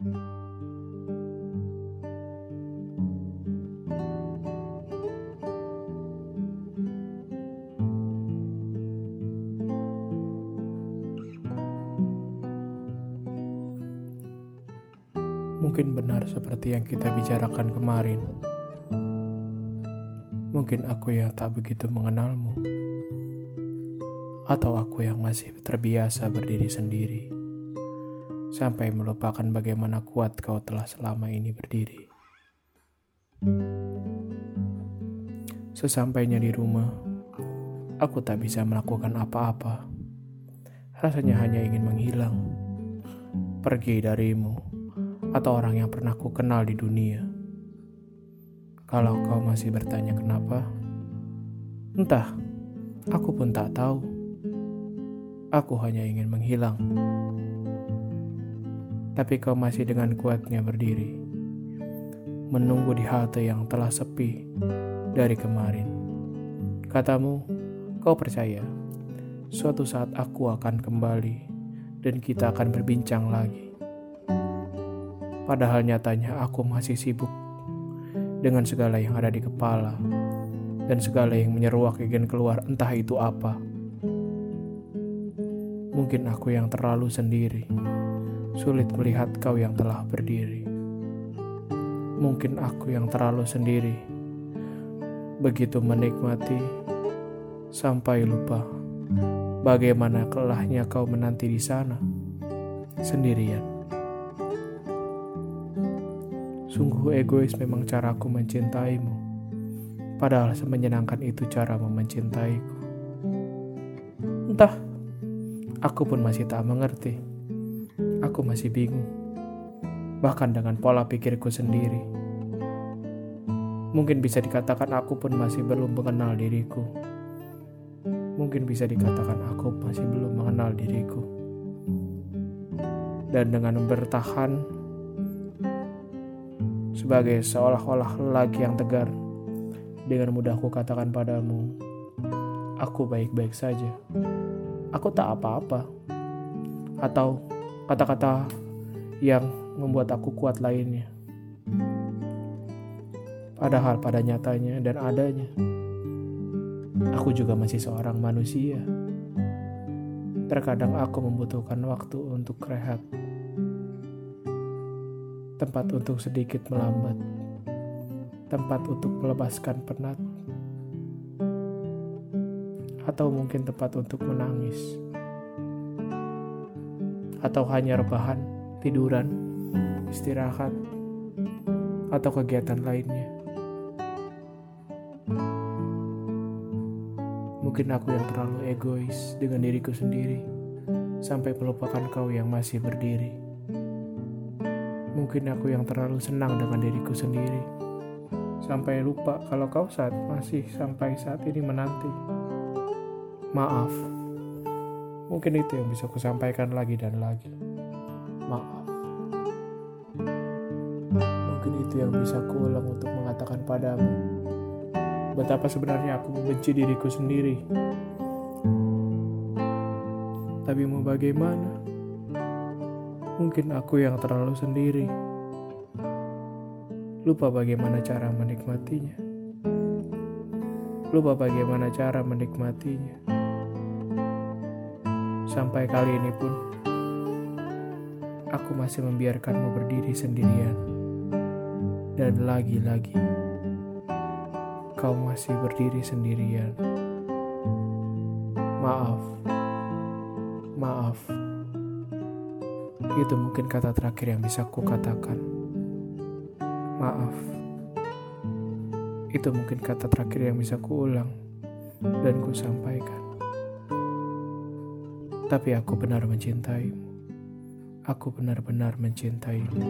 Mungkin benar seperti yang kita bicarakan kemarin. Mungkin aku yang tak begitu mengenalmu, atau aku yang masih terbiasa berdiri sendiri sampai melupakan bagaimana kuat kau telah selama ini berdiri. Sesampainya di rumah, aku tak bisa melakukan apa-apa. Rasanya hanya ingin menghilang, pergi darimu, atau orang yang pernah ku kenal di dunia. Kalau kau masih bertanya kenapa, entah, aku pun tak tahu. Aku hanya ingin menghilang tapi kau masih dengan kuatnya berdiri, menunggu di halte yang telah sepi dari kemarin. Katamu, kau percaya suatu saat aku akan kembali dan kita akan berbincang lagi. Padahal nyatanya aku masih sibuk dengan segala yang ada di kepala dan segala yang menyeruak ingin keluar entah itu apa. Mungkin aku yang terlalu sendiri sulit melihat kau yang telah berdiri. Mungkin aku yang terlalu sendiri, begitu menikmati sampai lupa bagaimana kelahnya kau menanti di sana sendirian. Sungguh egois memang caraku mencintaimu, padahal semenyenangkan itu cara mencintaiku. Entah, aku pun masih tak mengerti aku masih bingung, bahkan dengan pola pikirku sendiri. Mungkin bisa dikatakan aku pun masih belum mengenal diriku. Mungkin bisa dikatakan aku masih belum mengenal diriku. Dan dengan bertahan sebagai seolah-olah lelaki yang tegar, dengan mudah aku katakan padamu, aku baik-baik saja. Aku tak apa-apa. Atau kata-kata yang membuat aku kuat lainnya. Padahal pada nyatanya dan adanya, aku juga masih seorang manusia. Terkadang aku membutuhkan waktu untuk rehat, tempat untuk sedikit melambat, tempat untuk melepaskan penat, atau mungkin tempat untuk menangis atau hanya rebahan, tiduran, istirahat, atau kegiatan lainnya. Mungkin aku yang terlalu egois dengan diriku sendiri, sampai melupakan kau yang masih berdiri. Mungkin aku yang terlalu senang dengan diriku sendiri, sampai lupa kalau kau saat masih sampai saat ini menanti. Maaf. Mungkin itu yang bisa kusampaikan lagi dan lagi. Maaf. Mungkin itu yang bisa kuulang untuk mengatakan padamu. Betapa sebenarnya aku membenci diriku sendiri. Tapi mau bagaimana? Mungkin aku yang terlalu sendiri. Lupa bagaimana cara menikmatinya. Lupa bagaimana cara menikmatinya. Sampai kali ini pun, aku masih membiarkanmu berdiri sendirian. Dan lagi-lagi, kau masih berdiri sendirian. Maaf, maaf. Itu mungkin kata terakhir yang bisa ku katakan. Maaf. Itu mungkin kata terakhir yang bisa ku ulang dan ku sampaikan. Tapi aku benar mencintaimu. Aku benar-benar mencintaimu.